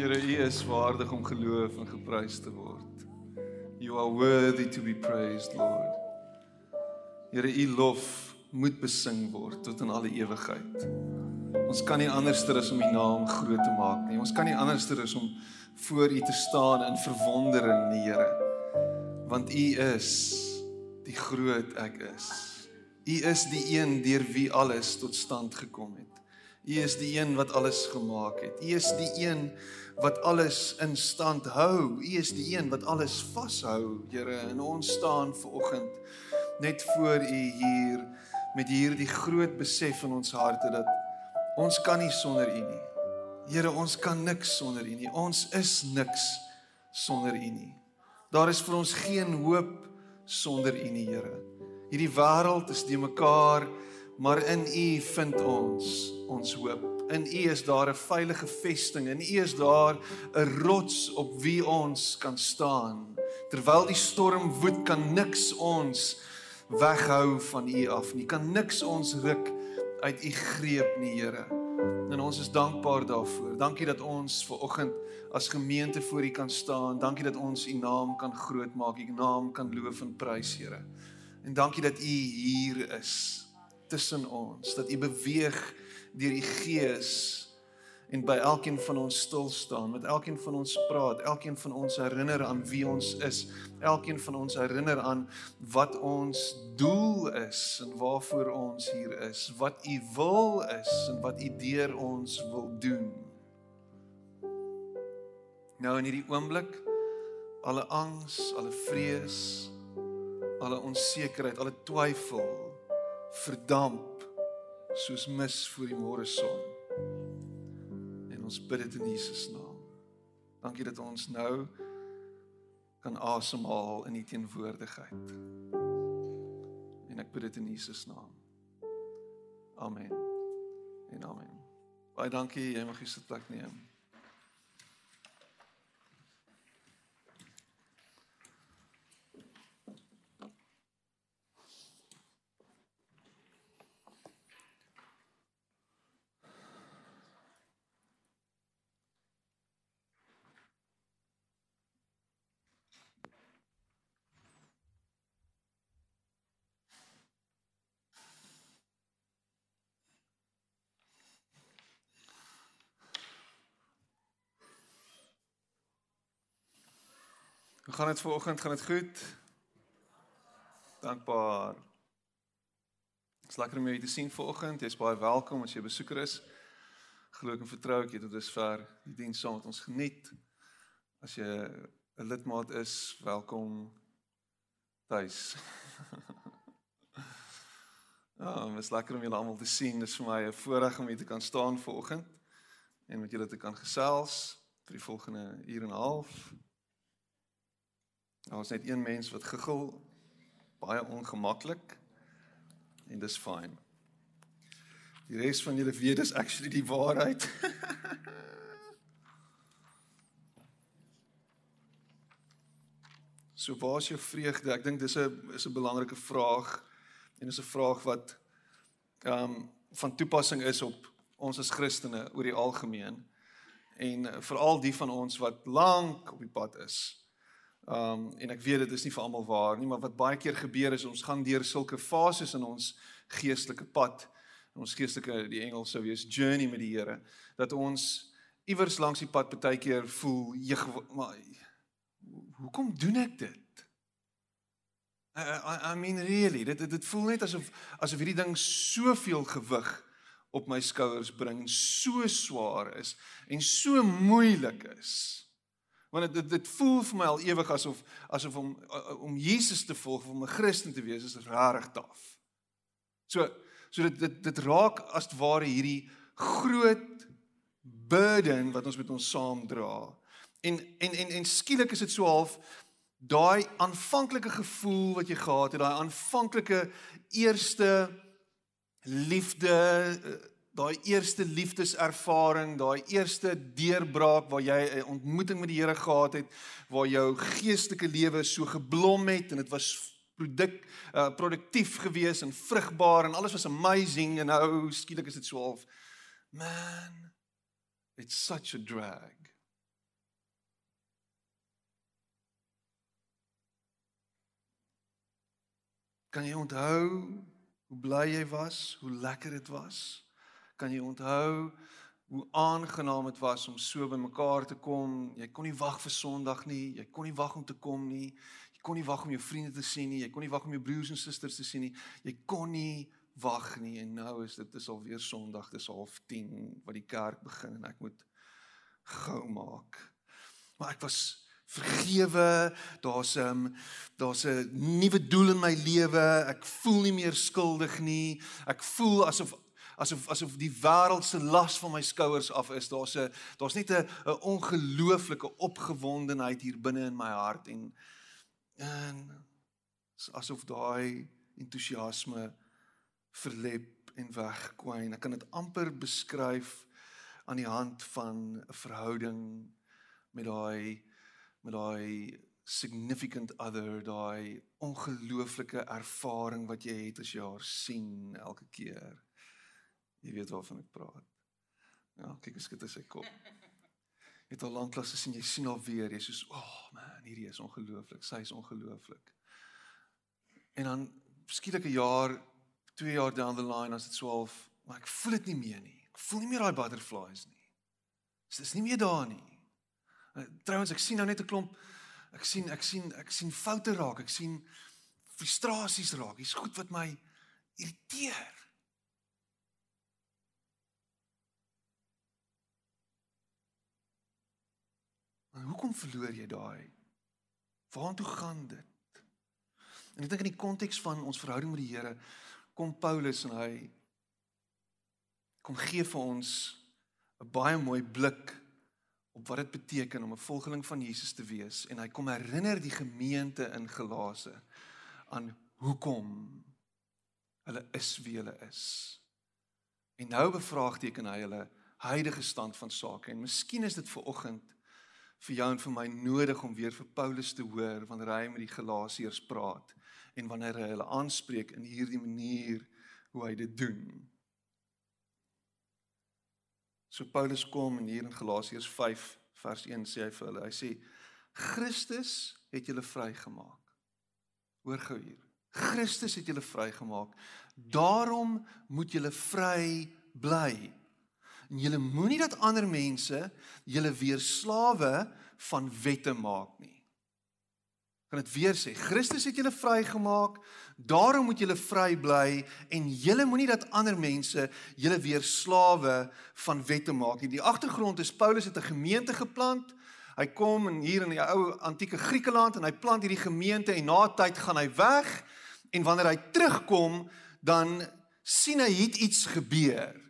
Here, U is waardig om geloof en geprys te word. You are worthy to be praised, Lord. Here, U lof moet besing word tot in alle ewigheid. Ons kan nie anderster as om U naam groot te maak nie. Ons kan nie anderster as om voor U te staan in verwondering, nie, Here. Want U is die groot ek is. U is die een deur wie alles tot stand gekom het. U is die een wat alles gemaak het. U is die een wat alles in stand hou. U is die een wat alles vashou, Here. En ons staan ver oggend net voor U hier met hierdie groot besef in ons harte dat ons kan nie sonder U nie. Here, ons kan niks sonder U nie. Ons is niks sonder U nie. Daar is vir ons geen hoop sonder U nie, Here. Hierdie wêreld is die mekaar, maar in U vind ons ons hoop. In U is daar 'n veilige vesting. In U is daar 'n rots op wie ons kan staan. Terwyl die storm woed, kan niks ons weghou van U af nie. Kan niks ons ruk uit U greep nie, Here. En ons is dankbaar daarvoor. Dankie dat ons ver oggend as gemeente voor U kan staan. Dankie dat ons U naam kan grootmaak, U naam kan loof en prys, Here. En dankie dat U hier is tussen ons, dat U beweeg deur die Gees en by elkeen van ons stil staan, met elkeen van ons praat, elkeen van ons herinner aan wie ons is, elkeen van ons herinner aan wat ons doel is en waarvoor ons hier is, wat U wil is en wat U deur ons wil doen. Nou in hierdie oomblik alle angs, alle vrees, alle onsekerheid, alle twyfel verdamp soos mis voor die môre son. En ons bid dit in Jesus naam. Dankie dat ons nou kan asemhaal in u teenwoordigheid. En ek bid dit in Jesus naam. Amen. En amen. Baie dankie, jy mag hier sit plek neem. Gaan dit vanoggend? Gaan dit goed? Dankbaar. Dit's lekker om jou te sien vanoggend. Jy's baie welkom as jy 'n besoeker is. Glo ek en vertrou ek jy tot dusver die diens saam met ons geniet. As jy 'n lidmaat is, welkom tuis. Ja, oh, dit is lekker om julle almal te sien. Dit is vir my 'n voorreg om hier te kan staan vanoggend en met julle te kan gesels vir die volgende uur en 'n half. Daar is net een mens wat giggel baie ongemaklik en dis fyn. Die res van julle weet dis actually die waarheid. so waar is jou vreugde? Ek dink dis 'n is 'n belangrike vraag en dis 'n vraag wat ehm um, van toepassing is op ons as Christene oor die algemeen en veral die van ons wat lank op die pad is Um en ek weet dit is nie vir almal waar nie, maar wat baie keer gebeur is ons gaan deur sulke fases in ons geestelike pad, in ons geestelike die Engels sou wees journey met die Here, dat ons iewers langs die pad baie keer voel, jeg, maar hoekom doen ek dit? I, I, I mean really, dit dit voel net asof asof hierdie ding soveel gewig op my skouers bring so swaar is en so moeilik is want dit dit voel vir my al ewig asof asof om om Jesus te volg om 'n Christen te wees is rarig taaf. So so dit dit dit raak as ware hierdie groot burden wat ons met ons saam dra. En en en en skielik is dit so half daai aanvanklike gevoel wat jy gehad het, daai aanvanklike eerste liefde daai eerste liefdeservaring, daai eerste deurbraak waar jy 'n ontmoeting met die Here gehad het, waar jou geestelike lewe so geblom het en dit was produk uh, produktief gewees en vrugbaar en alles was amazing en nou skielik is dit so half man it's such a drag Kan jy onthou hoe bly jy was, hoe lekker dit was? Kan jy onthou hoe aangenaam dit was om so by mekaar te kom? Jy kon nie wag vir Sondag nie, jy kon nie wag om te kom nie. Jy kon nie wag om jou vriende te sien nie, jy kon nie wag om jou broers en susters te sien nie. Jy kon nie wag nie en nou is dit is alweer Sondag, dis half 10 wat die kerk begin en ek moet gou maak. Maar ek was vergewe. Daar's 'n um, daar's 'n nuwe doel in my lewe. Ek voel nie meer skuldig nie. Ek voel asof asof asof die wêreld se las van my skouers af is. Daar's 'n daar's net 'n 'n ongelooflike opgewondenheid hier binne in my hart en en asof daai entoesiasme verlep en wegkwyn. Ek kan dit amper beskryf aan die hand van 'n verhouding met daai met daai significant other, daai ongelooflike ervaring wat jy het as jy haar sien elke keer. Jy weet waarvan ek praat. Ja, kyk ek skiet sy kop. Jy het al lank lank gesien jy sien haar weer, jy sê so, "Oh man, hierdie is ongelooflik. Sy is ongelooflik." En dan skielik 'n jaar, 2 jaar down the line as dit 12, maar ek voel dit nie meer nie. Ek voel nie meer daai butterflies nie. Dit is nie meer daar nie. Eh, trouwens ek sien nou net 'n klomp ek sien ek sien ek sien foute raak, ek sien frustrasies raak. Hier's goed wat my irriteer. Maar hoekom verloor jy daai? Waartoe gaan dit? En ek dink in die konteks van ons verhouding met die Here kom Paulus en hy kom gee vir ons 'n baie mooi blik op wat dit beteken om 'n volgeling van Jesus te wees en hy kom herinner die gemeente in Galase aan hoekom hulle is wie hulle is. En nou bevraagteken hy hulle huidige stand van sake en miskien is dit vir oggend vir jou en vir my nodig om weer vir Paulus te hoor wanneer hy met die Galasiërs praat en wanneer hy hulle aanspreek in hierdie manier hoe hy dit doen. So Paulus kom en hier in Galasiërs 5 vers 1 sê hy vir hulle, hy sê Christus het julle vrygemaak. Hoor gou hier. Christus het julle vrygemaak. Daarom moet julle vry bly. En julle moenie dat ander mense julle weer slawe van wette maak nie kan dit weer sê. Christus het julle vrygemaak. Daarom moet julle vry bly en julle moenie dat ander mense julle weer slawe van wette maak nie. Die agtergrond is Paulus het 'n gemeente geplant. Hy kom in hier in die ou antieke Griekeland en hy plant hierdie gemeente en na 'n tyd gaan hy weg en wanneer hy terugkom dan sien hy iets gebeur.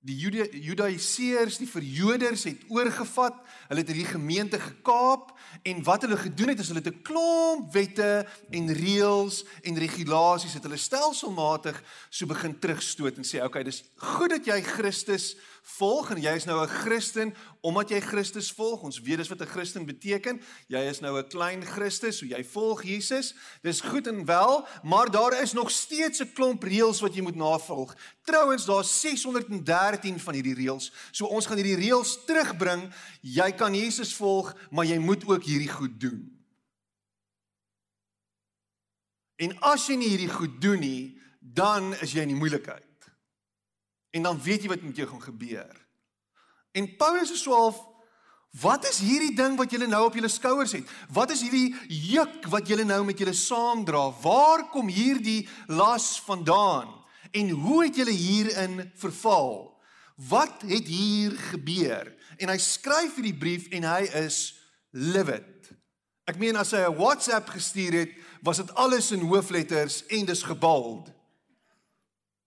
Die Judaiseërs, die verjoders het oorgevat. Hulle het hierdie gemeente gekaap en wat hulle gedoen het is hulle het 'n klomp wette en reëls en regulasies het hulle stelselmatig so begin terugstoot en sê, "Oké, okay, dis goed dat jy Christus volg en jy is nou 'n Christen omdat jy Christus volg. Ons weet dis wat 'n Christen beteken. Jy is nou 'n klein Christus, so jy volg Jesus. Dis goed en wel, maar daar is nog steeds 'n klomp reëls wat jy moet navolg. Trouwens, daar's 613 van hierdie reëls. So ons gaan hierdie reëls terugbring. Jy kan Jesus volg, maar jy moet ook hierdie goed doen. En as jy nie hierdie goed doen nie, dan is jy in die moeilikheid. En dan weet jy wat met jou gaan gebeur. En Paulus is 12 Wat is hierdie ding wat julle nou op julle skouers het? Wat is hierdie juk wat julle nou met julle saamdra? Waar kom hierdie las vandaan? En hoe het julle hierin verval? Wat het hier gebeur? En hy skryf hierdie brief en hy is livid. Ek meen as hy 'n WhatsApp gestuur het, was dit alles in hoofletters en dis gebald.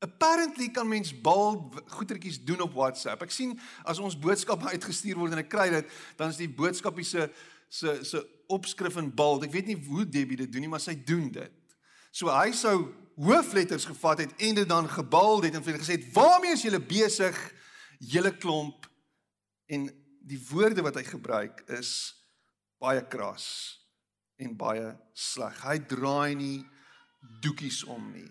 Apparently kan mens bal goetertjies doen op WhatsApp. Ek sien as ons boodskappe uitgestuur word en ek kry dit, dan is die boodskapie se se se opskrif in bold. Ek weet nie hoe Debbie dit doen nie, maar sy doen dit. So hy sou hoofletters gevat het en dit dan gebald het en vir gesê het: "Waarmee is julle besig, julle klomp?" En die woorde wat hy gebruik is baie kras en baie sleg. Hy draai nie doekies om nie.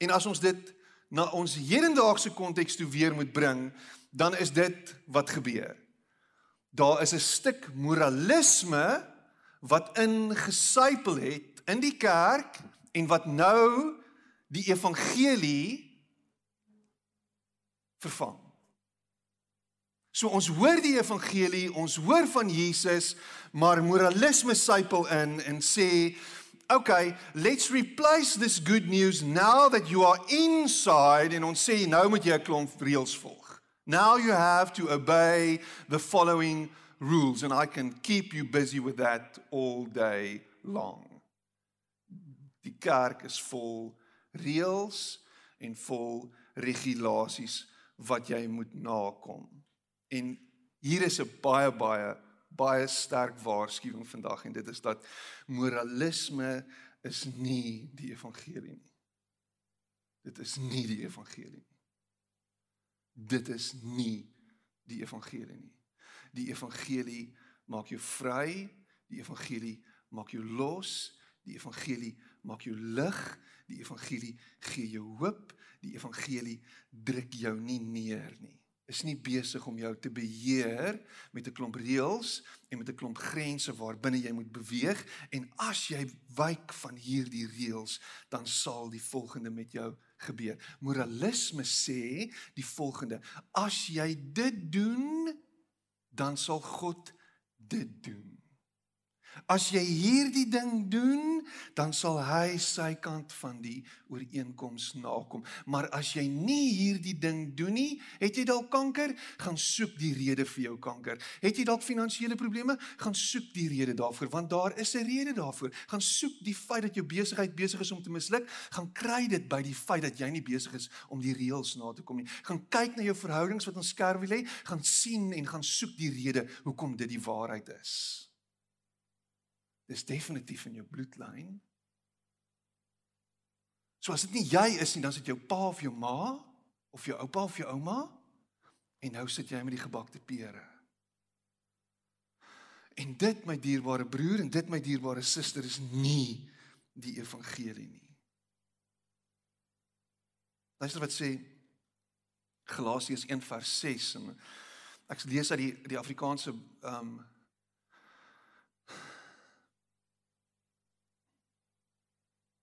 En as ons dit na ons hedendaagse konteks toe weer moet bring, dan is dit wat gebeur. Daar is 'n stuk moralisme wat ingesypel het in die kerk en wat nou die evangelie vervang. So ons hoor die evangelie, ons hoor van Jesus, maar moralisme sypel in en sê, "Okay, let's replace this good news now that you are inside." En ons sê nou moet jy 'n klomp reëls volg. Now you have to obey the following rules and I can keep you busy with that all day long. Die kerk is vol reëls en vol regulasies wat jy moet nakom. En hier is 'n baie baie baie sterk waarskuwing vandag en dit is dat moralisme is nie die evangelie nie. Dit is nie die evangelie nie. Dit is nie die evangelie nie. Die evangelie maak jou vry, die evangelie maak jou los, die evangelie maak jou lig, die evangelie gee jou hoop, die evangelie druk jou nie neer nie is nie besig om jou te beheer met 'n klomp reëls en met 'n klomp grense waarbinne jy moet beweeg en as jy wyk van hierdie reëls dan sal die volgende met jou gebeur. Moralisme sê die volgende: as jy dit doen, dan sal God dit doen. As jy hierdie ding doen, dan sal hy sy kant van die ooreenkoms nakom. Maar as jy nie hierdie ding doen nie, het jy dalk kanker, gaan soek die rede vir jou kanker. Het jy dalk finansiële probleme, gaan soek die rede daarvoor, want daar is 'n rede daarvoor. Gaan soek die feit dat jou besigheid besig is om te misluk, gaan kry dit by die feit dat jy nie besig is om die reëls na te kom nie. Gaan kyk na jou verhoudings wat ons skerwe lê, gaan sien en gaan soek die rede hoekom dit die waarheid is. Dis definitief in jou bloedlyn. So as dit nie jy is nie, dan sit jou pa of jou ma of jou oupa of jou ouma en nou sit jy met die gebakte pere. En dit my dierbare broer en dit my dierbare suster is nie die evangelie nie. Luister wat sê Galasiërs 1:6 en ek lees uit die die Afrikaanse ehm um,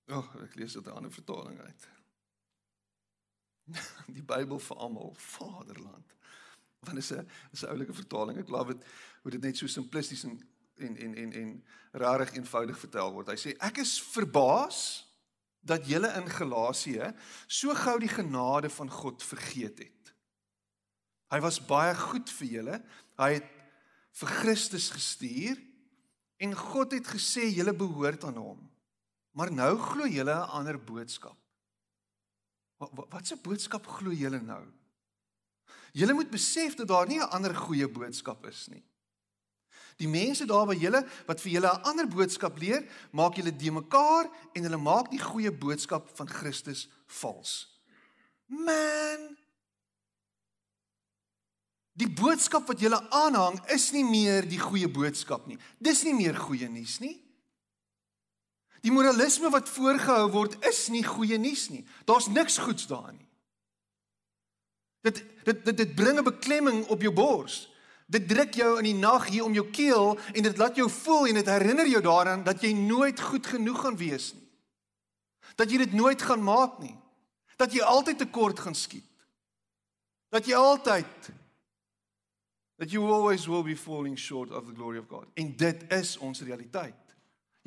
Ja, oh, ek lees dit 'n ander vertaling uit. Die Bybel vir almal, Vaderland. Want is 'n is 'n oulike vertaling. Ek love dit hoe dit net so simplisties en en en en en rarig eenvoudig vertel word. Hy sê ek is verbaas dat julle in Galasië so gou die genade van God vergeet het. Hy was baie goed vir julle. Hy het vir Christus gestuur en God het gesê julle behoort aan hom. Maar nou glo julle 'n ander boodskap. Wat wat se boodskap glo julle nou? Julle moet besef dat daar nie 'n ander goeie boodskap is nie. Die mense daar by julle wat vir julle 'n ander boodskap leer, maak julle de mekaar en hulle maak die goeie boodskap van Christus vals. Man. Die boodskap wat julle aanhang is nie meer die goeie boodskap nie. Dis nie meer goeie nuus nie. Die moralisme wat voorgehou word is nie goeie nuus nie. Daar's niks goeds daarin nie. Dit dit dit dit bring 'n beklemming op jou bors. Dit druk jou in die nag hier om jou keel en dit laat jou voel en dit herinner jou daaraan dat jy nooit goed genoeg gaan wees nie. Dat jy dit nooit gaan maak nie. Dat jy altyd tekort gaan skiet. Dat jy altyd that you always will be falling short of the glory of God. En dit is ons realiteit.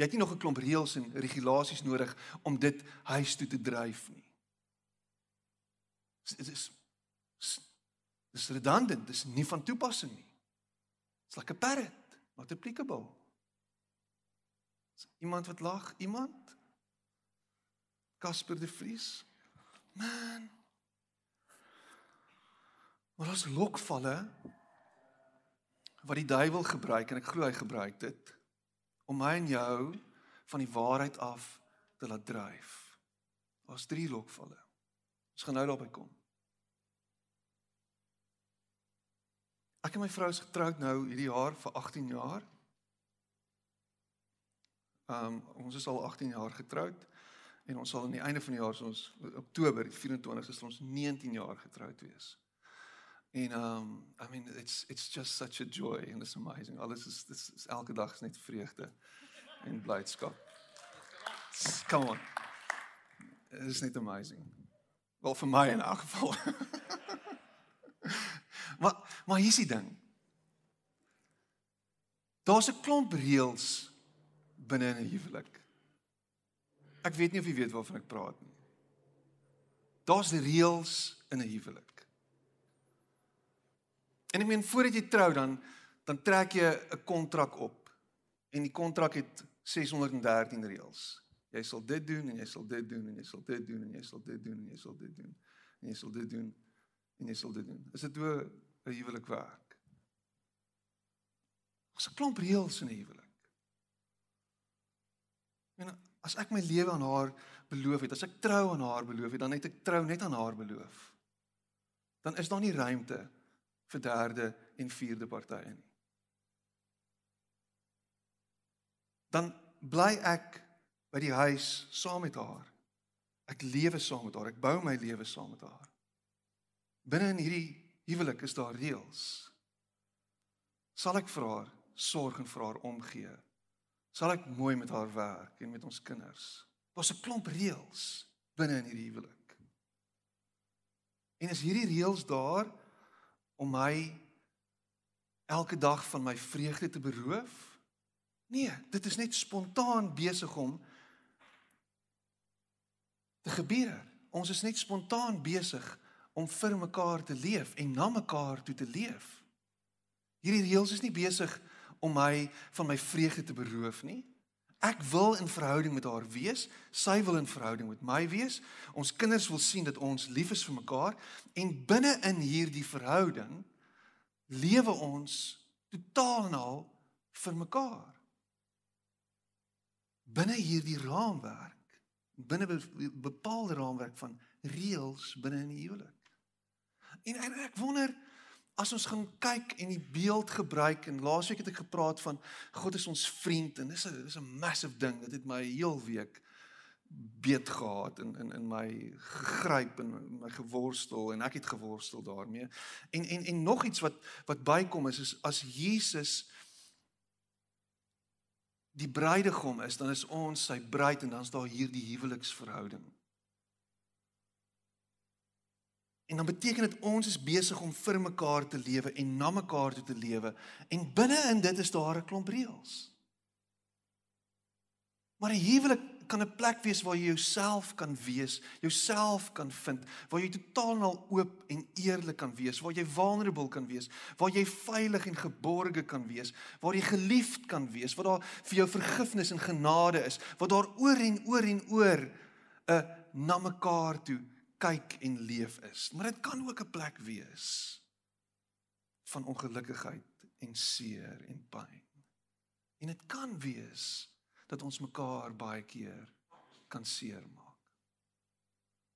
Jy het nie nog 'n klomp reëls en regulasies nodig om dit huis toe te dryf nie. Dit is dis redundant, dis nie van toepassing nie. It's like a parrot, not applicable. Iemand wat lag, iemand? Casper de Vries. Man. Maar as lokvalle wat die duiwel gebruik en ek glo hy gebruik dit om my en jou van die waarheid af te laat dryf. Daar's drie lokvalle. Ons gaan nou daarby kom. Ek en my vrou is getroud nou hierdie jaar vir 18 jaar. Ehm um, ons is al 18 jaar getroud en ons sal aan die einde van die jaar so ons Oktober 24 is ons 19 jaar getroud wees. En um I mean it's it's just such a joy and it's amazing. Alles is dis is elke dag is net vreugde en blydskap. Come on. is net amazing. Wel vir my in elk geval. maar maar hier's die ding. Daar's 'n klomp reëls binne in 'n huwelik. Ek weet nie of jy weet waarvan ek praat nie. Daar's reëls in 'n huwelik. En ek meen voordat jy trou dan dan trek jy 'n kontrak op. En die kontrak het 613 reëls. Jy sal dit doen en jy sal dit doen en jy sal dit doen en jy sal dit doen en jy sal dit doen en jy sal dit doen en jy sal dit doen. Is dit hoe 'n huwelik werk? Ons 'n klomp reëls in 'n huwelik. En as ek my lewe aan haar beloof het, as ek trou aan haar beloof het, dan het ek trou net aan haar beloof. Dan is daar nie ruimte vir derde en vierde partye nie. Dan bly ek by die huis saam met haar. Ek lewe saam met haar. Ek bou my lewe saam met haar. Binne in hierdie huwelik is daar reëls. Sal ek vir haar sorg en vir haar omgee? Sal ek mooi met haar werk en met ons kinders? Daar's 'n klomp reëls binne in hierdie huwelik. En is hierdie reëls daar om my elke dag van my vreugde te beroof? Nee, dit is net spontaan besig om te gebeur. Ons is net spontaan besig om vir mekaar te leef en na mekaar toe te leef. Hierdie reëls is nie besig om my van my vreugde te beroof nie. Ek wil in verhouding met haar wees, sy wil in verhouding met my wees. Ons kinders wil sien dat ons lief is vir mekaar en binne in hierdie verhouding lewe ons totaal en al vir mekaar. Binne hierdie raamwerk binne bepaalde raamwerk van reëls binne in die huwelik. En, en ek wonder as ons gaan kyk en die beeld gebruik en laasweek het ek gepraat van God is ons vriend en dis 'n dis 'n massive ding dit het my heel week beet gehad in in in my gegryp en my geworstel en ek het geworstel daarmee. En en en nog iets wat wat bykom is is as Jesus die bruidegom is, dan is ons sy bruid en dan is daar hierdie huweliksverhouding. En dan beteken dit ons is besig om vir mekaar te lewe en na mekaar toe te lewe en binne in dit is daar 'n klomp reëls. Maar 'n huwelik kan 'n plek wees waar jy jouself kan wees, jouself kan vind, waar jy totaal en al oop en eerlik kan wees, waar jy vulnerable kan wees, waar jy veilig en geborge kan wees, waar jy geliefd kan wees, waar daar vir jou vergifnis en genade is, waar daar oor en oor en oor 'n na mekaar toe kyk en leef is. Maar dit kan ook 'n plek wees van ongelukkigheid en seer en pyn. En dit kan wees dat ons mekaar baie keer kan seermaak.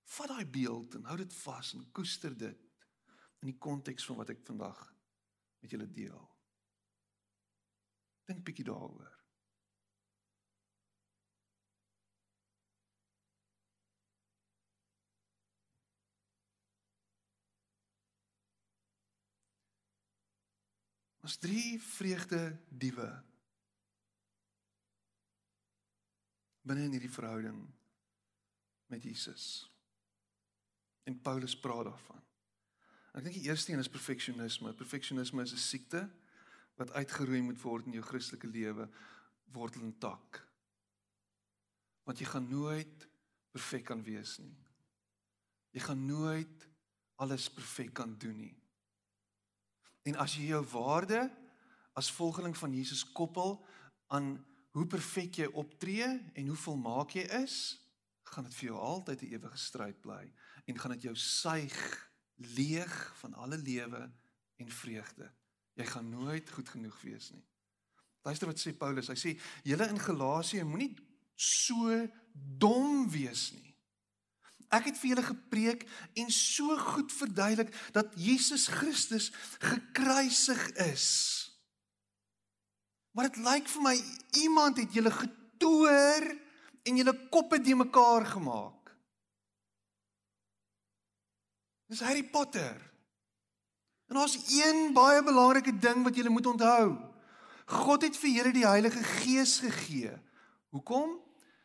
Vat daai beeld en hou dit vas en koester dit in die konteks van wat ek vandag met julle deel. Dink bietjie daaroor. Ons drie vreugde diewe binne in hierdie verhouding met Jesus. En Paulus praat daarvan. Ek dink die eerste een is perfeksionisme. Perfeksionisme is 'n siekte wat uitgeroei moet word in jou Christelike lewe, wortel en tak. Want jy gaan nooit perfek kan wees nie. Jy gaan nooit alles perfek kan doen nie. En as jy jou waarde as volgeling van Jesus koppel aan hoe perfek jy optree en hoe volmaak jy is, gaan dit vir jou altyd 'n ewige stryd bly en gaan dit jou suig leeg van alle lewe en vreugde. Jy gaan nooit goed genoeg wees nie. Luister wat sê Paulus. Hy sê julle in Galasië moenie so dom wees nie. Ek het vir julle gepreek en so goed verduidelik dat Jesus Christus gekruisig is. Maar dit lyk vir my iemand het julle getoer en julle koppe de mekaar gemaak. Dis Harry Potter. En daar's een baie belangrike ding wat julle moet onthou. God het vir julle die Heilige Gees gegee. Hoekom?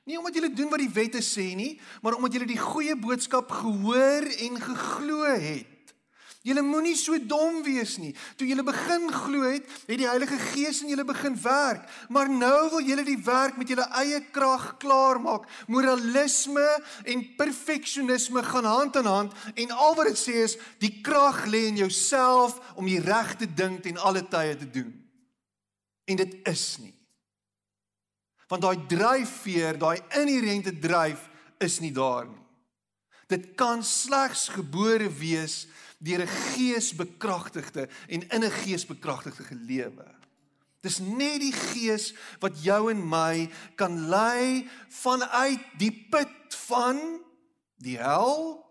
Nie omdat julle doen wat die wette sê nie, maar omdat julle die goeie boodskap gehoor en geglo het. Julle moenie so dom wees nie. Toe julle begin glo het, het die Heilige Gees in julle begin werk, maar nou wil julle die werk met julle eie krag klaarmaak. Moralisme en perfeksionisme gaan hand aan hand en al wat dit sê is die krag lê in jouself om die regte ding ten alle tye te doen. En dit is nie. Want daai dryfveer, daai inherente dryf is nie daar nie. Dit kan slegs gebore wees deur 'n gees bekragtigde en in 'n gees bekragtigde lewe. Dis net die gees wat jou en my kan lei vanuit die put van die hel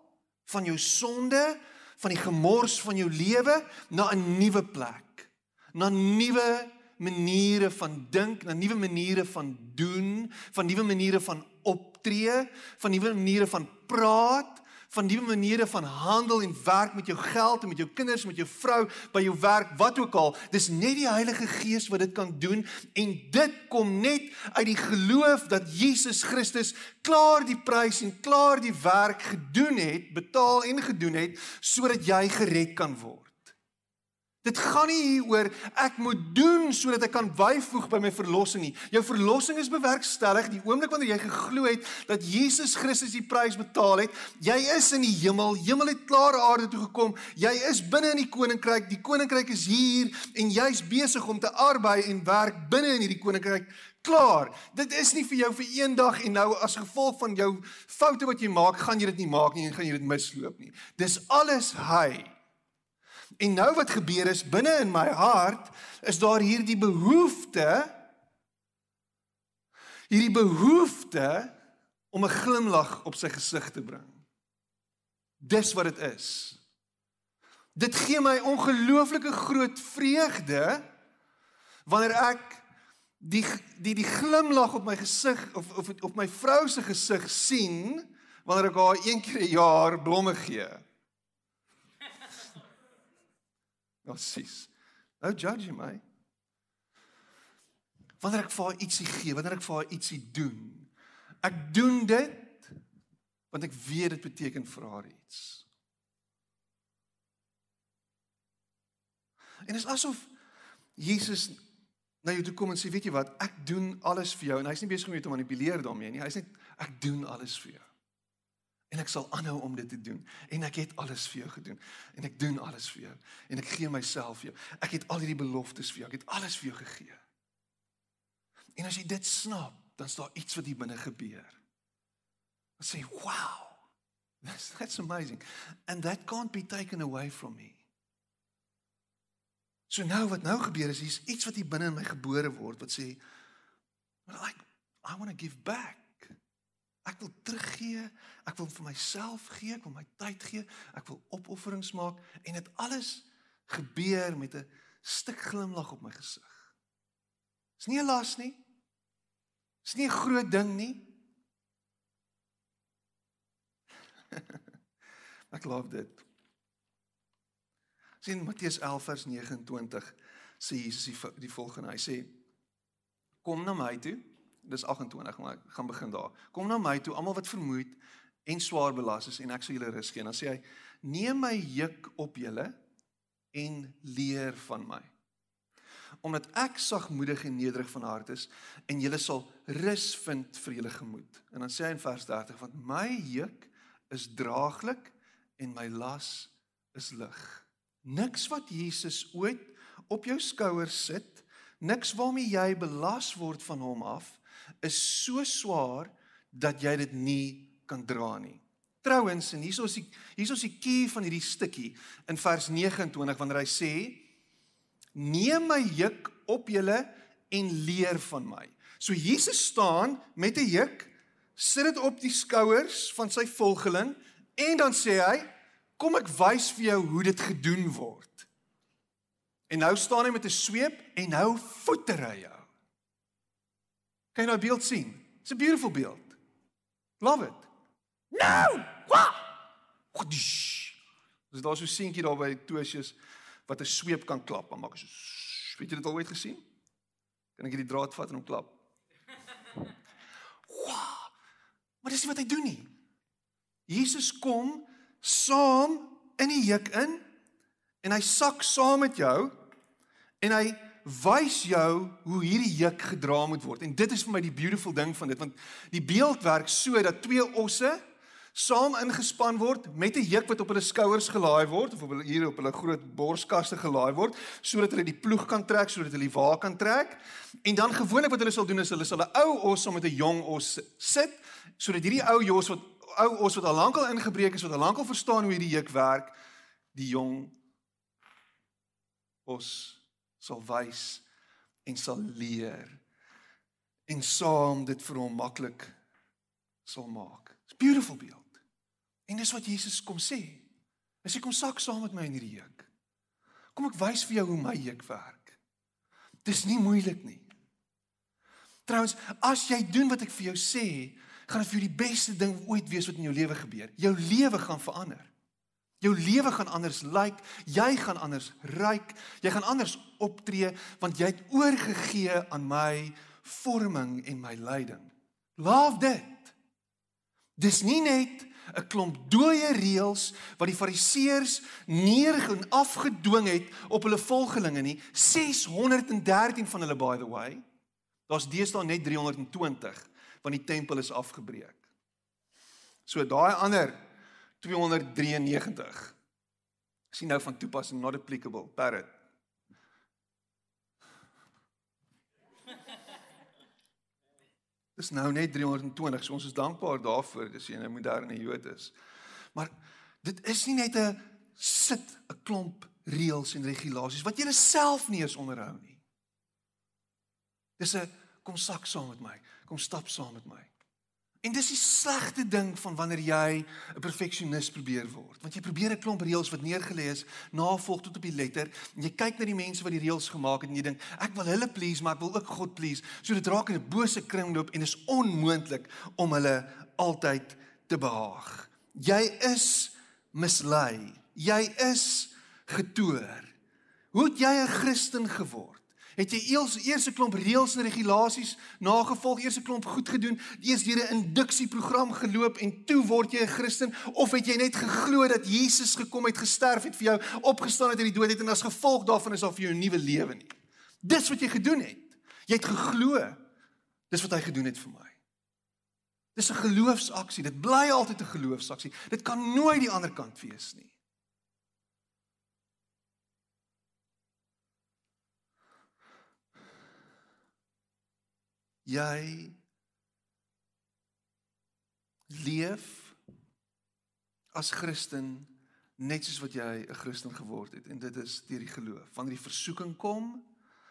van jou sonde, van die gemors van jou lewe na 'n nuwe plek, na nuwe maniere van dink, na nuwe maniere van doen, van nuwe maniere van optree, van nuwe maniere van praat, van nuwe maniere van handel en werk met jou geld en met jou kinders, met jou vrou, by jou werk, wat ook al. Dis net die Heilige Gees wat dit kan doen en dit kom net uit die geloof dat Jesus Christus klaar die prys en klaar die werk gedoen het, betaal en gedoen het sodat jy gered kan word. Dit gaan nie hieroor ek moet doen sodat ek kan byvoeg by my verlossing nie. Jou verlossing is bewerkstellig die oomblik wanneer jy geglo het dat Jesus Christus die prys betaal het. Jy is in die hemel. Hemel het klaar aarde toe gekom. Jy is binne in die koninkryk. Die koninkryk is hier en jy's besig om te arbei en werk binne in hierdie koninkryk. Klaar. Dit is nie vir jou vir eendag en nou as gevolg van jou foute wat jy maak, gaan jy dit nie maak nie en gaan jy dit misloop nie. Dis alles hy. En nou wat gebeur is binne in my hart is daar hierdie behoefte hierdie behoefte om 'n glimlag op sy gesig te bring. Dis wat dit is. Dit gee my ongelooflike groot vreugde wanneer ek die die die glimlag op my gesig of of op my vrou se gesig sien wanneer ek haar een keer 'n jaar blomme gee. Ja, sis. Nou judge my. Wanneer ek vir haar ietsie gee, wanneer ek vir haar ietsie doen. Ek doen dit want ek weet dit beteken vir haar iets. En dit is asof Jesus na jou toe kom en sê, weet jy wat, ek doen alles vir jou en hy's nie besig om jou te manipuleer daarmee nie. Hy's net ek doen alles vir jou. En ek sal aanhou om dit te doen. En ek het alles vir jou gedoen. En ek doen alles vir jou. En ek gee myself vir jou. Ek het al hierdie beloftes vir jou. Ek het alles vir jou gegee. En as jy dit snap, dan is daar iets wat hier binne gebeur. Jy sê, "Wow. That's that's amazing. And that can't be taken away from me." So nou wat nou gebeur is hier's iets wat hier binne in my gebore word wat sê, "Well, I I want to give back." Ek wil teruggee. Ek wil vir myself gee, ek wil my tyd gee. Ek wil opofferings maak en dit alles gebeur met 'n stuk glimlag op my gesig. Dis nie 'n las nie. Dis nie 'n groot ding nie. ek love dit. Sien Matteus 11 vers 29 sê Jesus die, die volgende. Hy sê: Kom na my toe dis 28, maar ek gaan begin daar. Kom na my toe almal wat vermoeid en swaar belas is en ek sal julle rus gee. Dan sê hy: "Neem my juk op julle en leer van my." Omdat ek sagmoedig en nederig van hart is en julle sal rus vind vir julle gemoed. En dan sê hy in vers 30: "Want my juk is draaglik en my las is lig." Niks wat Jesus ooit op jou skouers sit, niks waarmee jy belas word van hom af is so swaar dat jy dit nie kan dra nie. Trouwens, en hierso is die hierso is die key van hierdie stukkie in vers 29 wanneer hy sê: "Neem my juk op julle en leer van my." So Jesus staan met 'n juk, sit dit op die skouers van sy volgeling en dan sê hy: "Kom ek wys vir jou hoe dit gedoen word." En nou staan hy met 'n sweep en nou voeter hy jou. Kan jy nou beeld sien? It's a beautiful beeld. Love it. No! Wat? Dis daar so seentjie daar by Tosius wat 'n sweep kan klap, maar maak so weet jy dit al ooit gesien? Kan ek hierdie draad vat en hom klap? Wow! Maar dis nie wat hy doen nie. Jesus kom saam in die juk in en hy sak saam met jou en hy wys jou hoe hierdie juk gedra moet word. En dit is vir my die beautiful ding van dit want die beeld werk so dat twee osse saam ingespan word met 'n juk wat op hulle skouers gelaai word of op hulle hier op hulle groot borskaste gelaai word sodat hulle die ploeg kan trek sodat hulle die wa kan trek en dan gewoonlik wat hulle sal doen is hulle sal 'n ou os saam met 'n jong os sit sodat hierdie ou jos wat ou os wat al lankal ingebreek is wat al lankal verstaan hoe hierdie juk werk die jong os sal wys en sal leer en saam dit vir hom maklik sal maak. It's beautiful beeld. En dis wat Jesus kom sê. Hy sê kom sak saam met my in hierdie juk. Kom ek wys vir jou hoe my juk werk. Dis nie moeilik nie. Trouwens, as jy doen wat ek vir jou sê, gaan dit vir jou die beste ding ooit wees wat in jou lewe gebeur. Jou lewe gaan verander. Jou lewe gaan anders lyk, like, jy gaan anders ryk, jy gaan anders optree want jy het oorgegee aan my vorming en my leiding. Love dit. Dis nie net 'n klomp dooie reëls wat die fariseërs neergen afgedwing het op hulle volgelinge nie 613 van hulle by the way daar's deesdae net 320 want die tempel is afgebreek so daai ander 293 sien nou van toepassing not applicable parrot Dis nou net 320. So ons is dankbaar daarvoor dis jy 'n moderne Jood is. Maar dit is nie net 'n sit 'n klomp reëls en regulasies wat jy self nie eens onderhou nie. Dis 'n kom sak saam met my. Kom stap saam met my. En dis die slegste ding van wanneer jy 'n perfeksionis probeer word. Want jy probeer 'n klomp reëls wat neergelê is, navolg tot op die letter en jy kyk na die mense wat die reëls gemaak het en jy dink, ek wil hulle please, maar ek wil ook God please. So dit raak in 'n bose kringloop en is onmoontlik om hulle altyd te behaag. Jy is mislei. Jy is getoer. Hoe het jy 'n Christen geword? Het jy eers eers 'n klomp reëls en regulasies nagevolg, eers 'n klomp goed gedoen, eers deur 'n induksieprogram geloop en toe word jy 'n Christen of het jy net geglo dat Jesus gekom het, gesterf het vir jou, opgestaan het uit die dood het en as gevolg daarvan is daar vir jou 'n nuwe lewe nie? Dis wat jy gedoen het. Jy het geglo. Dis wat hy gedoen het vir my. Dis 'n geloofsaksie. Dit bly altyd 'n geloofsaksie. Dit kan nooit die ander kant wees nie. Jy leef as Christen net soos wat jy 'n Christen geword het en dit is deur die geloof. Wanneer die versoeking kom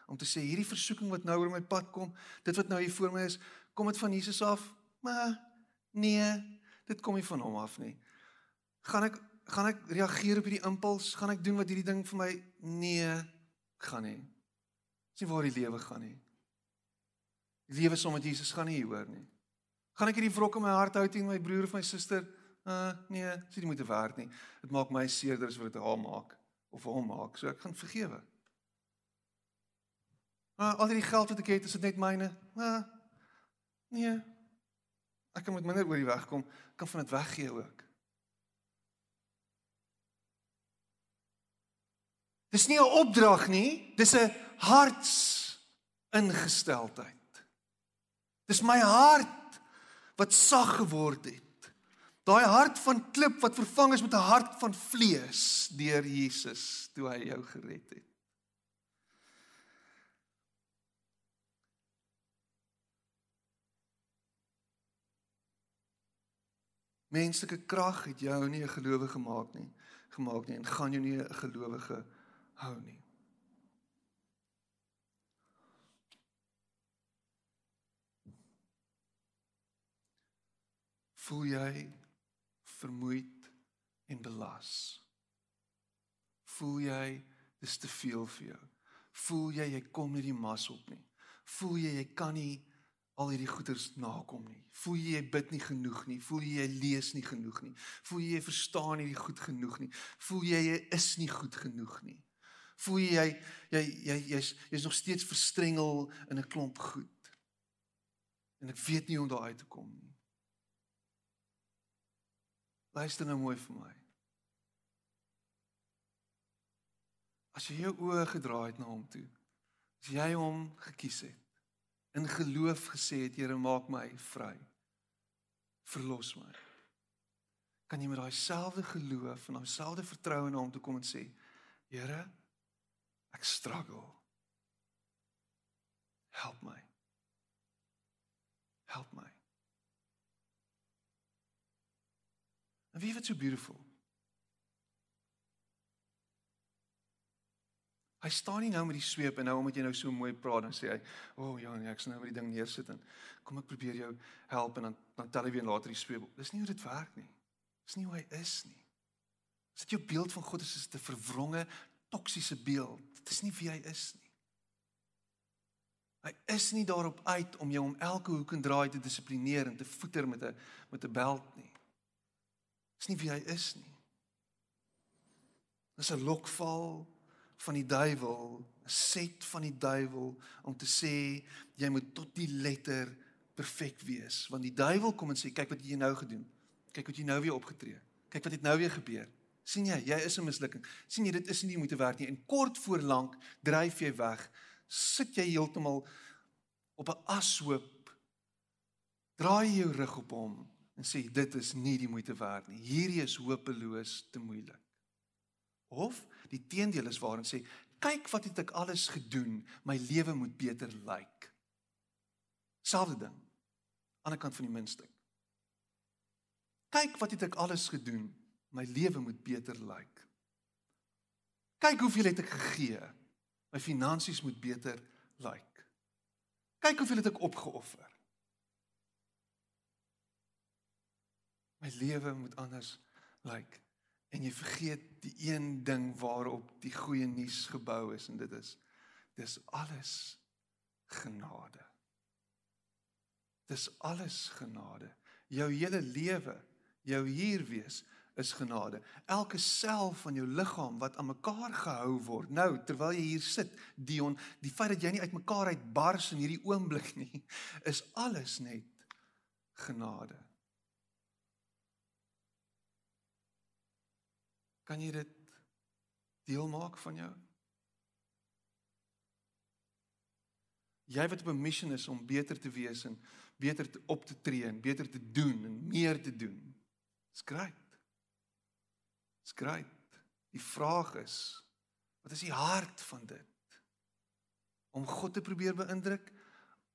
om te sê hierdie versoeking wat nou oor my pad kom, dit wat nou hier voor my is, kom dit van Jesus af? Maar nee, dit kom nie van hom af nie. Gaan ek gaan ek reageer op hierdie impuls? Gaan ek doen wat hierdie ding vir my nee gaan nie. Dis nie waar die lewe gaan nie. Lewe saam met Jesus gaan nie hier hoor nie. Gaan ek hierdie wrok in my hart hou teen my broer of my suster? Uh nee, dit moet te werd nie. Dit maak my seerder as wat dit haar maak of hom maak. So ek gaan vergewe. Uh al die geld wat ek het, is dit net myne? Uh nee. Ek kan met minder oor die weg kom. Kan van dit weggee ook. Dis nie 'n opdrag nie, dis 'n harts ingesteldheid. Dis my hart wat sag geword het. Daai hart van klip wat vervang is met 'n hart van vlees deur Jesus toe hy jou gered het. Menslike krag het jou nie 'n gelowige gemaak nie, gemaak nie en gaan jou nie 'n gelowige hou nie. Voel jy vermoeid en belas? Voel jy dis te veel vir jou? Voel jy jy kom nie die mas op nie? Voel jy jy kan nie al hierdie goeders nakom nie? Voel jy jy bid nie genoeg nie? Voel jy jy lees nie genoeg nie? Voel jy jy verstaan nie goed genoeg nie? Voel jy jy is nie goed genoeg nie? Voel jy jy jy jy jy's jy's nog steeds verstrengel in 'n klomp goed? En ek weet nie hoe om daar uit te kom nie. Luister nou mooi vir my. As jy jou oë gedraai het na hom toe, as jy hom gekies het, in geloof gesê het, Here, maak my vry. Verlos my. Kan jy met daai selfde geloof en daai selfde vertroue na hom toe kom en sê, Here, ek struggle. Help my. Help my. En wie wat so beautiful. Hy staan nie nou met die sweep en nou omdat jy nou so mooi praat dan sê hy, "O oh, ja, nee, ek sien nou met die ding neersit en kom ek probeer jou help en dan dan tel hy weer later die sweep. Dis nie hoe dit werk nie. Dis nie hoe hy is nie. As dit jou beeld van God is, is dit 'n verwronge, toksiese beeld. Dit is nie wie hy is nie. Hy is nie daarop uit om jou om elke hoek en draai te dissiplineer en te voeter met 'n met 'n beld nie. Dis nie wie hy is nie. Dis 'n lokval van die duiwel, 'n set van die duiwel om te sê jy moet tot die letter perfek wees, want die duiwel kom en sê kyk wat jy nou gedoen. Kyk wat jy nou weer opgetree. Kyk wat het nou weer gebeur. sien jy, jy is 'n mislukking. sien jy dit is nie moeite werd nie en kort voor lank dryf jy weg. Sit jy heeltemal op 'n ashoop. Draai jou rug op hom en sê dit is nie die moeite werd nie. Hierdie is hopeloos te moeilik. Of die teendeel is waar en sê kyk wat het ek alles gedoen, my lewe moet beter lyk. Selfde ding. Ander kant van die muntstuk. Kyk wat het ek alles gedoen, my lewe moet beter lyk. Kyk hoeveel het ek gegee, my finansies moet beter lyk. Kyk hoeveel het ek opgeoffer. My lewe moet anders lyk en jy vergeet die een ding waarop die goeie nuus gebou is en dit is dis alles genade. Dis alles genade. Jou hele lewe, jou hier wees is genade. Elke sel van jou liggaam wat aan mekaar gehou word. Nou, terwyl jy hier sit, Dion, die feit dat jy nie uitmekaar uitbars in hierdie oomblik nie, is alles net genade. Kan jy dit deel maak van jou? Jy wat op 'n missie is om beter te wees en beter te op te tree en beter te doen en meer te doen. Skryf. Skryf. Die vraag is, wat is die hart van dit? Om God te probeer beïndruk,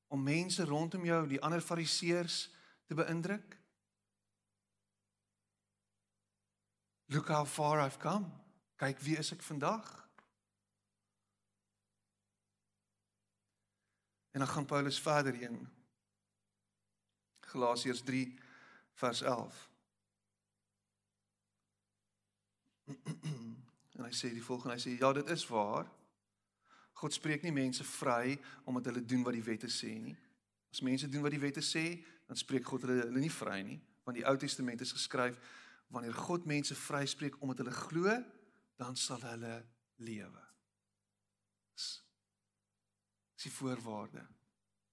om mense rondom jou, die ander fariseërs te beïndruk? Look how far I've come. Kyk wie is ek vandag? En dan gaan Paulus verder in Galasiërs 3 vers 11. En hy sê die volgende, hy sê ja, dit is waar. God spreek nie mense vry omdat hulle doen wat die wette sê nie. As mense doen wat die wette sê, dan spreek God hulle hulle nie vry nie, want die Ou Testament is geskryf wanneer God mense vryspreek omdat hulle glo, dan sal hulle lewe. Dis die voorwaarde.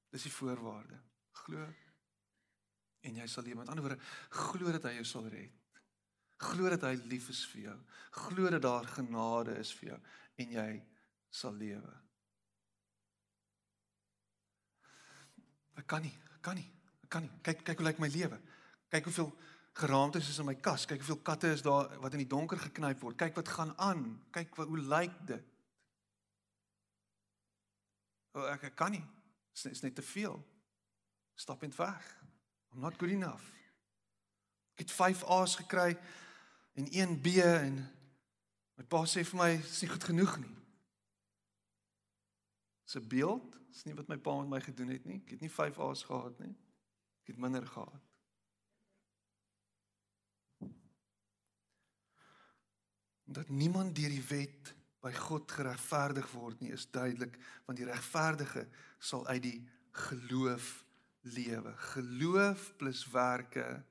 Dis die voorwaarde. Glo en jy sal lewe. Met ander woorde, glo dat hy jou sal red. Glo dat hy lief is vir jou. Glo dat daar genade is vir jou en jy sal lewe. Ek kan nie, ek kan nie, ek kan nie. Kyk kyk hoe lyk my lewe. Kyk hoeveel geraamtes is in my kas. Kyk hoeveel katte is daar wat in die donker geknyp word. Kyk wat gaan aan. Kyk wat hoe lyk dit. O ek, ek kan nie. Dit is, is net te veel. Stap net weg. I'm not good enough. Ek het 5 A's gekry en 1 B en my pa sê vir my dis nie goed genoeg nie. Dis 'n beeld. Dis nie wat my pa met my gedoen het nie. Ek het nie 5 A's gehad nie. Ek het minder gehad. Dat niemand deur die wet by God geregverdig word nie is duidelik want die regverdige sal uit die geloof lewe. Geloof plus werke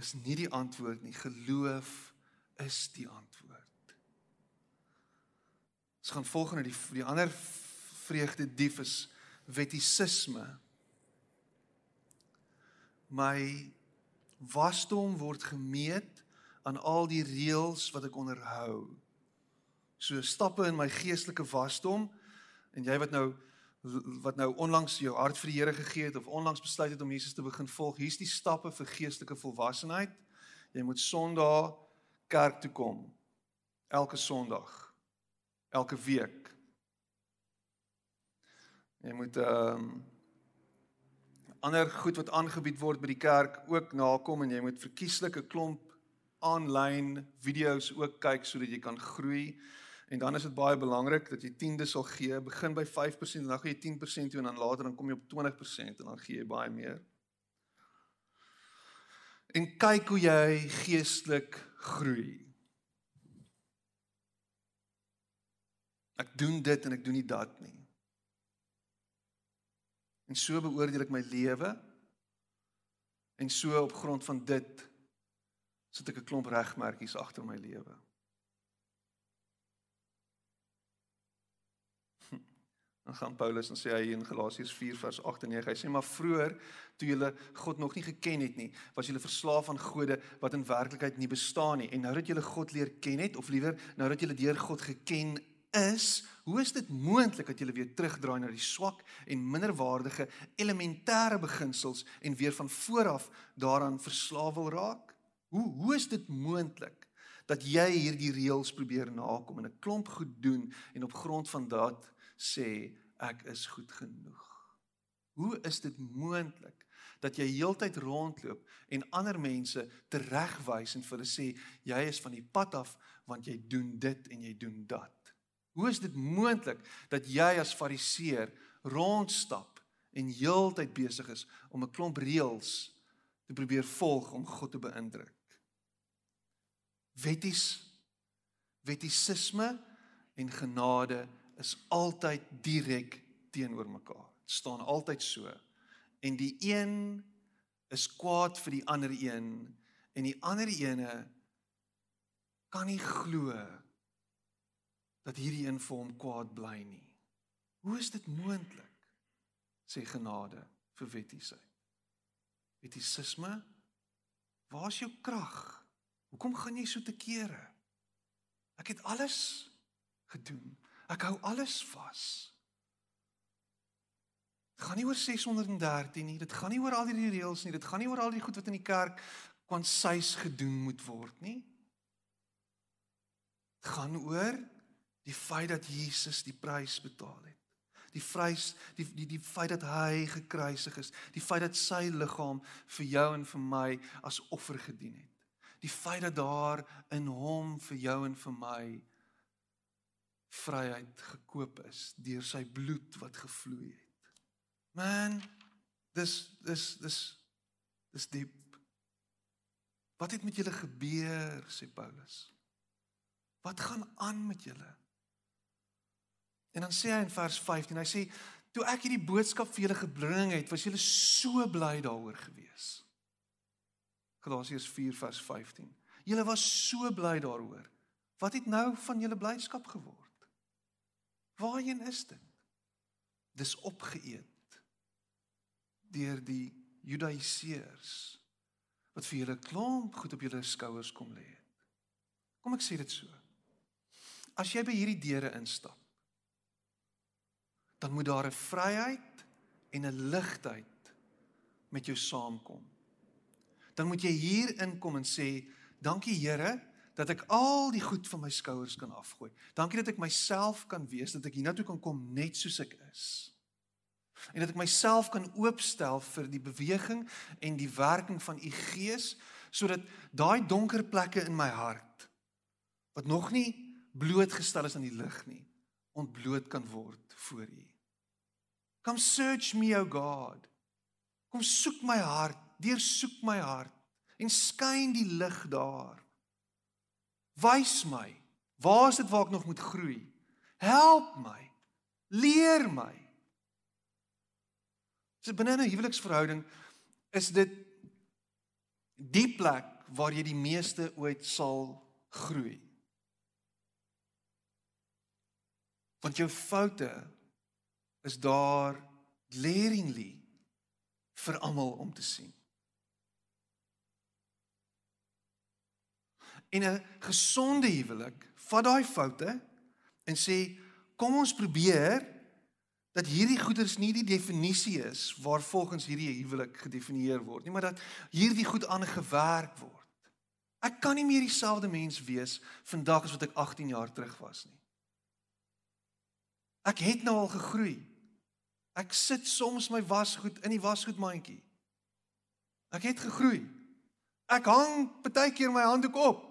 is nie die antwoord nie. Geloof is die antwoord. Ons gaan volgende die die ander vreugde dief is wettisisme. My Wasdom word gemeet aan al die reëls wat ek onderhou. So stappe in my geestelike wasdom en jy wat nou wat nou onlangs jou hart vir die Here gegee het of onlangs besluit het om Jesus te begin volg, hier's die stappe vir geestelike volwassenheid. Jy moet Sondag kerk toe kom. Elke Sondag. Elke week. Jy moet ehm um, ander goed wat aangebied word by die kerk ook nakom en jy moet verkieslik 'n klomp aanlyn video's ook kyk sodat jy kan groei. En dan is dit baie belangrik dat jy tiende sal gee. Begin by 5% en dan gee jy 10% toe en dan later dan kom jy op 20% en dan gee jy baie meer. En kyk hoe jy geestelik groei. Ek doen dit en ek doen nie dat nie. En so beoordeel ek my lewe. En so op grond van dit sit ek 'n klomp regmerkies agter my lewe. Dan gaan Paulus en sê hy in Galasiërs 4 vers 8 en 9, hy sê maar vroeër toe julle God nog nie geken het nie, was julle verslaaf aan gode wat in werklikheid nie bestaan nie. En nou dat julle God leer ken het of liewer nou dat julle deur God geken is, hoe is dit moontlik dat jy weer terugdraai na die swak en minderwaardige elementêre beginsels en weer van vooraf daaraan verslaaf wil raak? Hoe hoe is dit moontlik dat jy hierdie reëls probeer nakom en 'n klomp goed doen en op grond van dat sê ek is goed genoeg? Hoe is dit moontlik dat jy heeltyd rondloop en ander mense teregwys en vir hulle sê jy is van die pad af want jy doen dit en jy doen dat? Hoe is dit moontlik dat jy as fariseer rondstap en heeltyd besig is om 'n klomp reëls te probeer volg om God te beïndruk? Wetties wettisisme en genade is altyd direk teenoor mekaar. Dit staan altyd so. En die een is kwaad vir die ander een en die ander ene kan nie glo dat hierdie een vir hom kwaad bly nie. Hoe is dit moontlik? sê genade vir wettiesheid. Wettisisme? Waar is jou krag? Hoekom gaan jy so te kere? Ek het alles gedoen. Ek hou alles vas. Dit gaan nie oor 613 nie. Dit gaan nie oor al die reëls nie. Dit gaan nie oor al die goed wat in die kerk kwansuis gedoen moet word nie. Dit gaan oor Die feit dat Jesus die prys betaal het. Die vrys die die die feit dat hy gekruisig is, die feit dat sy liggaam vir jou en vir my as offer gedien het. Die feit dat daar in hom vir jou en vir my vryheid gekoop is deur sy bloed wat gevloei het. Man, dis dis dis dis diep. Wat het met julle gebeur, sê Paulus? Wat gaan aan met julle? En dan sê hy in vers 15, hy sê toe ek hierdie boodskap vir julle gebring het, was julle so bly daaroor gewees. Galasiërs 4 vers 15. Julle was so bly daaroor. Wat het nou van julle blydskap geword? Waarheen is dit? Dis opgeëet deur die Judaiseërs wat vir julle klomp goed op julle skouers kom lê het. Kom ek sê dit so. As jy by hierdie deure instap dan moet daar 'n vryheid en 'n ligtheid met jou saamkom. Dan moet jy hier inkom en sê, "Dankie Here dat ek al die goed van my skouers kan afgooi. Dankie dat ek myself kan wees, dat ek hiernatoe kan kom net soos ek is." En dat ek myself kan oopstel vir die beweging en die werking van u Gees sodat daai donker plekke in my hart wat nog nie blootgestel is aan die lig nie, ontbloot kan word voor u. Come search me, O God. Kom soek my hart, deursoek my hart en skyn die lig daar. Wys my, waar is dit waar ek nog moet groei? Help my. Leer my. So binne 'n huweliksverhouding is dit die plek waar jy die meeste ooit sal groei. Want jou foute is daar glaringly vir almal om te sien. En 'n gesonde huwelik vat daai foute en sê kom ons probeer dat hierdie goeders nie die definisie is waar volgens hierdie huwelik gedefinieer word nie, maar dat hierdie goed aangewerk word. Ek kan nie meer dieselfde mens wees vandag as wat ek 18 jaar terug was nie. Ek het nou al gegroei. Ek sit soms my wasgoed in die wasgoedmandjie. Ek het gegroei. Ek hang baie keer my handdoek op.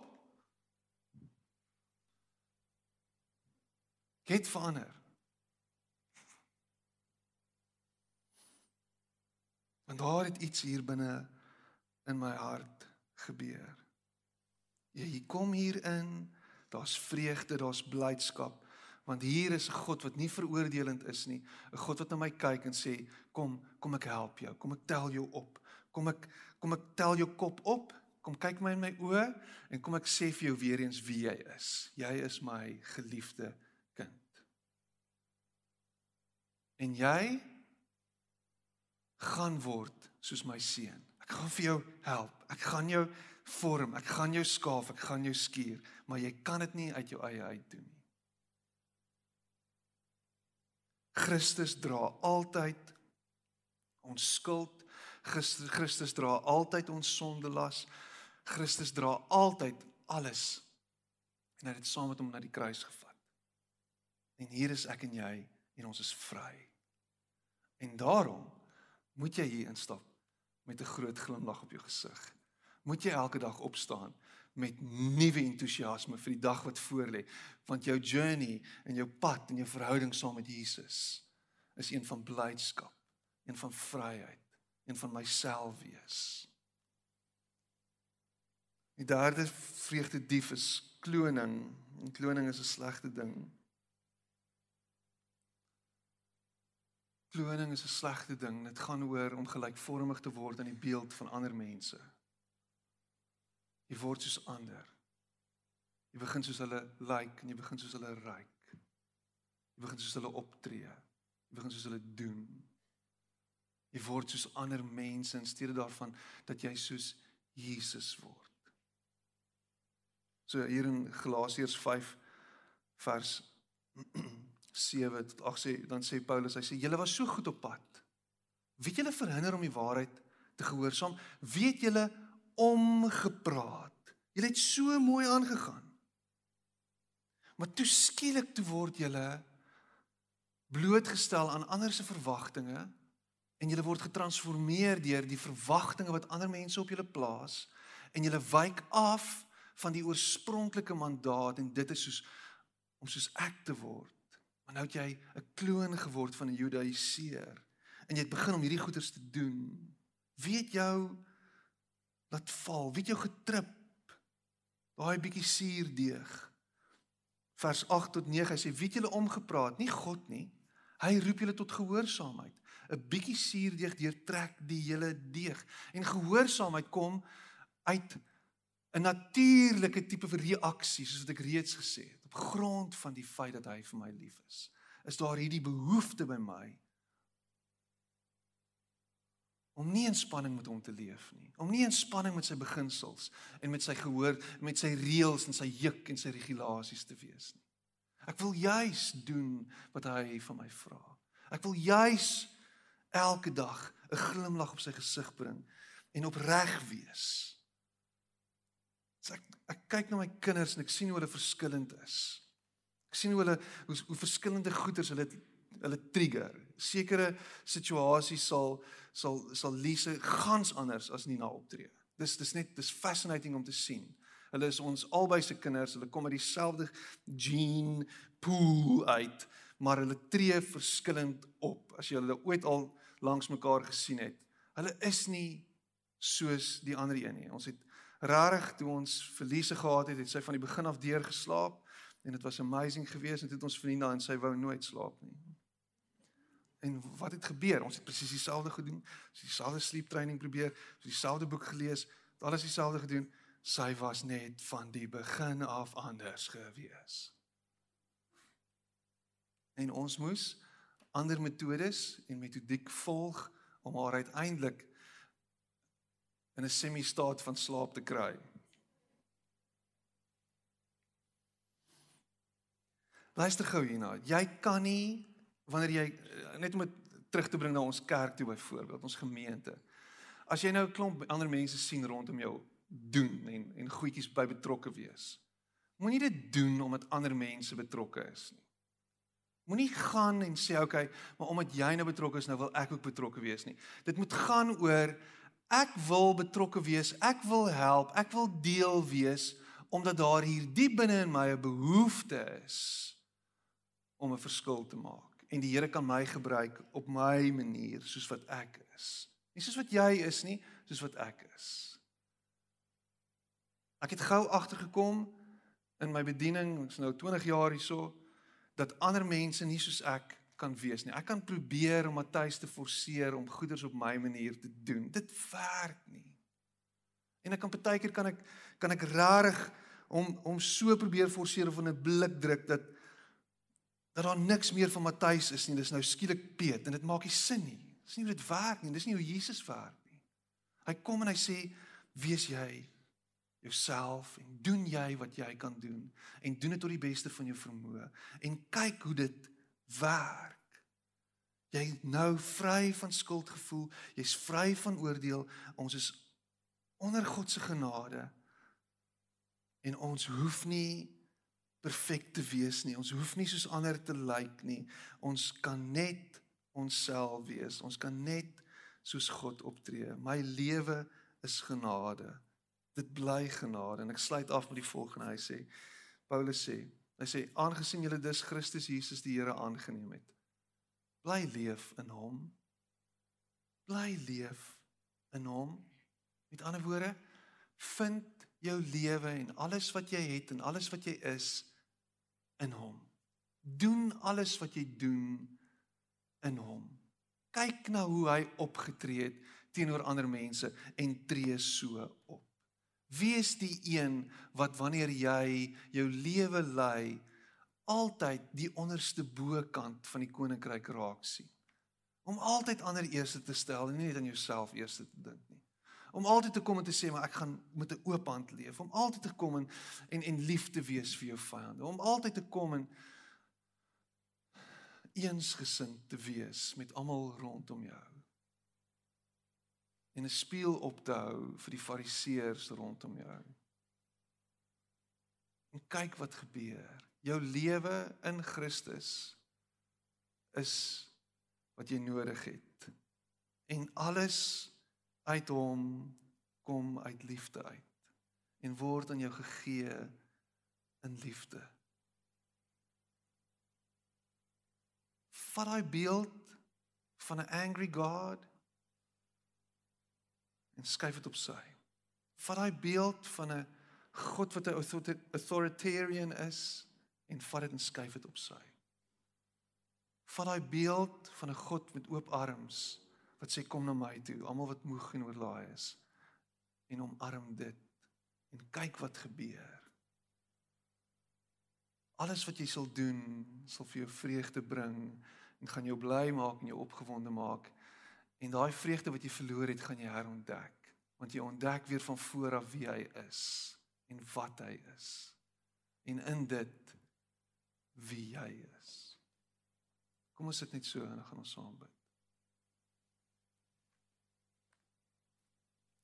Ek het verander. En daar het iets hier binne in my hart gebeur. Jy kom hier in, daar's vreugde, daar's blydskap, want hier is 'n God wat nie veroordelend is nie, 'n God wat na my kyk en sê, "Kom, kom ek help jou. Kom ek tel jou op. Kom ek kom ek tel jou kop op. Kom kyk my in my oë en kom ek sê vir jou weer eens wie jy is. Jy is my geliefde En jy gaan word soos my seun. Ek gaan vir jou help. Ek gaan jou vorm. Ek gaan jou skaaf. Ek gaan jou skuur, maar jy kan dit nie uit jou eie uit doen nie. Christus dra altyd ons skuld. Christus, Christus dra altyd ons sondelas. Christus dra altyd alles. En hy het dit saam met hom na die kruis gevat. En hier is ek en jy en ons is vry. En daarom moet jy hier instap met 'n groot glimlag op jou gesig. Moet jy elke dag opstaan met nuwe entoesiasme vir die dag wat voorlê, want jou journey en jou pad en jou verhouding saam met Jesus is een van blydskap, een van vryheid, een van myself wees. Die derde vreugde dief is kloning. En kloning is 'n slegte ding. Kloning is 'n slegte ding. Dit gaan oor om gelykvormig te word aan die beeld van ander mense. Jy word soos ander. Jy begin soos hulle lyk like, en jy begin soos hulle ryk. Jy begin soos hulle optree. Jy begin soos hulle doen. Jy word soos ander mense in steede daarvan dat jy soos Jesus word. So hier in Galasiërs 5 vers 7 tot 8 sê dan sê Paulus hy sê julle was so goed op pad. Wie het julle verhinder om die waarheid te gehoorsaam? Wie het julle omgepraat? Julle het so mooi aangegaan. Maar toe skielik toe word julle blootgestel aan ander se verwagtinge en julle word getransformeer deur die verwagtinge wat ander mense op julle plaas en julle wyk af van die oorspronklike mandaat en dit is soos om soos ek te word. Maar nou het jy 'n kloon geword van 'n Judaiseer en jy het begin om hierdie goeders te doen. Wie het jou laat val? Wie het jou getrip? Daai bietjie suurdeeg. Vers 8 tot 9 hy sê wie het julle omgepraat? Nie God nie. Hy roep julle tot gehoorsaamheid. 'n Bietjie suurdeeg deurtrek die hele deeg. En gehoorsaamheid kom uit 'n natuurlike tipe reaksie soos wat ek reeds gesê het op grond van die feit dat hy vir my lief is. Is daar hierdie behoefte by my om nie in spanning met hom te leef nie, om nie in spanning met sy beginsels en met sy gehoor, met sy reëls en sy juk en sy regulasies te wees nie. Ek wil juis doen wat hy van my vra. Ek wil juis elke dag 'n glimlag op sy gesig bring en opreg wees. So ek ek kyk na my kinders en ek sien hoe hulle verskillend is. Ek sien hoe hulle hoe, hoe verskillende goeters hulle hulle trigger. Sekere situasies sal sal sal Lise gans anders as Nina optree. Dis dis net dis fascinating om te sien. Hulle is ons albei se kinders, hulle kom uit dieselfde gene pool uit, maar hulle tree verskillend op. As jy hulle ooit al langs mekaar gesien het. Hulle is nie soos die ander een nie. Ons het rarig toe ons verliese gehad het, het sy van die begin af deur geslaap en dit was amazing geweest en dit ons vriende en sy wou nooit slaap nie. En wat het gebeur? Ons het presies dieselfde gedoen. Ons het dieselfde sleep training probeer, ons het dieselfde boek gelees, alles dieselfde gedoen sy was net van die begin af anders gewees. En ons moes ander metodes en metodiek volg om haar uiteindelik in 'n semi-staat van slaap te kry. Luister gou hierna. Jy kan nie wanneer jy net om dit terug te bring na ons kerk toe byvoorbeeld, ons gemeente. As jy nou 'n klomp ander mense sien rondom jou doen en en goedjies by betrokke wees. Moenie dit doen omdat ander mense betrokke is nie. Moenie gaan en sê okay, maar omdat jy nou betrokke is, nou wil ek ook betrokke wees nie. Dit moet gaan oor ek wil betrokke wees, ek wil help, ek wil deel wees omdat daar hier diep binne in my 'n behoefte is om 'n verskil te maak en die Here kan my gebruik op my manier soos wat ek is. Nie soos wat jy is nie, soos wat ek is. Ek het gou agtergekom in my bediening, ek's nou 20 jaar hierso, dat ander mense nie soos ek kan wees nie. Ek kan probeer om Matthys te forceer om goeders op my manier te doen. Dit werk nie. En ek kan baie keer kan ek kan ek rarig om om so probeer forceer of in 'n blik druk dat dat daar niks meer van Matthys is nie. Dis nou skielik Piet en dit maak nie sin nie. Dis nie hoe dit werk nie. Dis nie hoe Jesus werk nie. Hy kom en hy sê: "Wees jy jouself en doen jy wat jy kan doen en doen dit tot die beste van jou vermoë en kyk hoe dit werk." Jy nou vry van skuldgevoel, jy's vry van oordeel. Ons is onder God se genade. En ons hoef nie perfek te wees nie. Ons hoef nie soos ander te lyk nie. Ons kan net onsself wees. Ons kan net soos God optree. My lewe is genade. Dit bly genade en ek sluit af met die volgende. Hy sê Paulus sê, hy sê aangesien julle dus Christus Jesus die Here aangeneem het, bly leef in hom. Bly leef in hom. Met ander woorde, vind jou lewe en alles wat jy het en alles wat jy is in hom. Doen alles wat jy doen in hom. Kyk na hoe hy opgetree het teenoor ander mense en tree so op. Wees die een wat wanneer jy jou lewe lei altyd die onderste bokant van die koninkryk raak sien. Om altyd ander eerste te stel en nie net aan jouself eerste te dink nie. Om altyd te kom en te sê maar ek gaan met 'n oop hand leef. Om altyd te kom en en, en lief te wees vir jou vyande. Om altyd te kom en eensgesind te wees met almal rondom jou. En 'n spieël op te hou vir die fariseërs rondom jou. En kyk wat gebeur. Jou lewe in Christus is wat jy nodig het. En alles uit hom kom uit liefde uit en word aan jou gegee in liefde. Vat daai beeld van 'n angry God en skuif dit op sy. Vat daai beeld van 'n God wat 'n authoritarian is en vat dit en skuif dit op sy. Vat daai beeld van 'n God met oop arms wat sê kom na my toe, almal wat moeg en oorlaai is en omarm dit en kyk wat gebeur. Alles wat jy sal doen, sal vir jou vreugde bring en gaan jou bly maak en jou opgewonde maak. En daai vreugde wat jy verloor het, gaan jy herontdek, want jy ontdek weer van voor af wie hy is en wat hy is. En in dit wie hy is. Kom ons sit net so en dan gaan ons saam bid.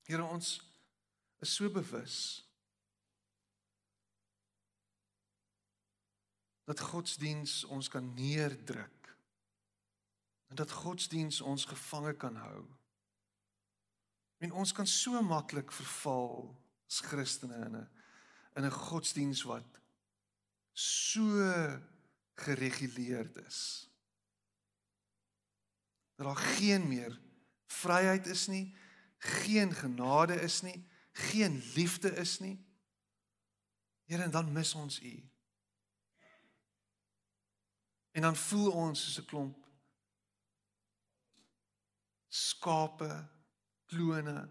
Here ons is so bewus dat godsdiens ons kan neerdruk en dat godsdiens ons gevange kan hou. En ons kan so maklik verval as Christene in 'n in 'n godsdiens wat so gereguleerd is. Dat daar geen meer vryheid is nie, geen genade is nie, geen liefde is nie. Here, en dan mis ons U. En dan voel ons soos 'n klomp skape, klone,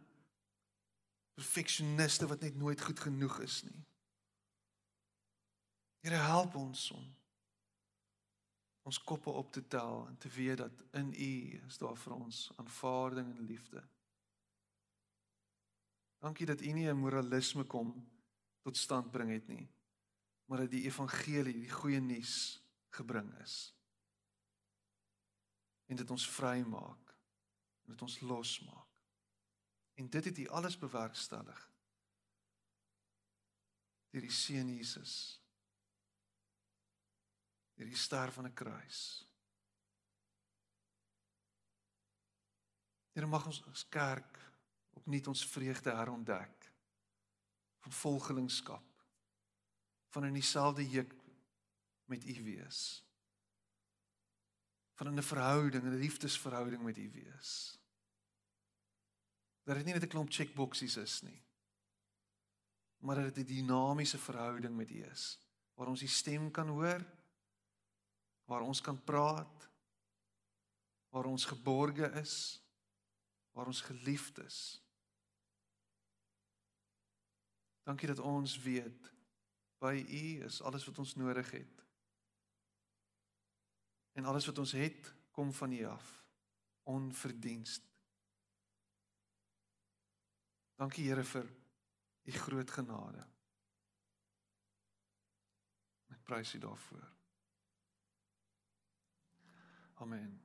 perfeksioniste wat net nooit goed genoeg is nie. Here, help ons om ons koppe op te tel en te weet dat in U is daar vir ons aanvaarding en liefde. Dankie dat U nie 'n moralisme kom tot stand bring het nie, maar dat die evangelie, die goeie nuus gebring is. En dit ons vrymaak en dit ons losmaak. En dit het U alles bewerkstellig deur die seun Jesus. Deur die sterf van 'n kruis. Here mag ons as kerk opnuut ons vreugde herontdek van volgelingskap van in dieselfde juk met U wees. Van 'n verhouding, 'n liefdesverhouding met U wees. Dat dit nie net 'n klomp checkboxies is nie. Maar dat dit 'n dinamiese verhouding met U is waar ons U stem kan hoor, waar ons kan praat, waar ons geborge is, waar ons geliefd is. Dankie dat ons weet by U is alles wat ons nodig het. En alles wat ons het, kom van U af, onverdienst. Dankie Here vir U groot genade. Ek prys U daarvoor. Amen.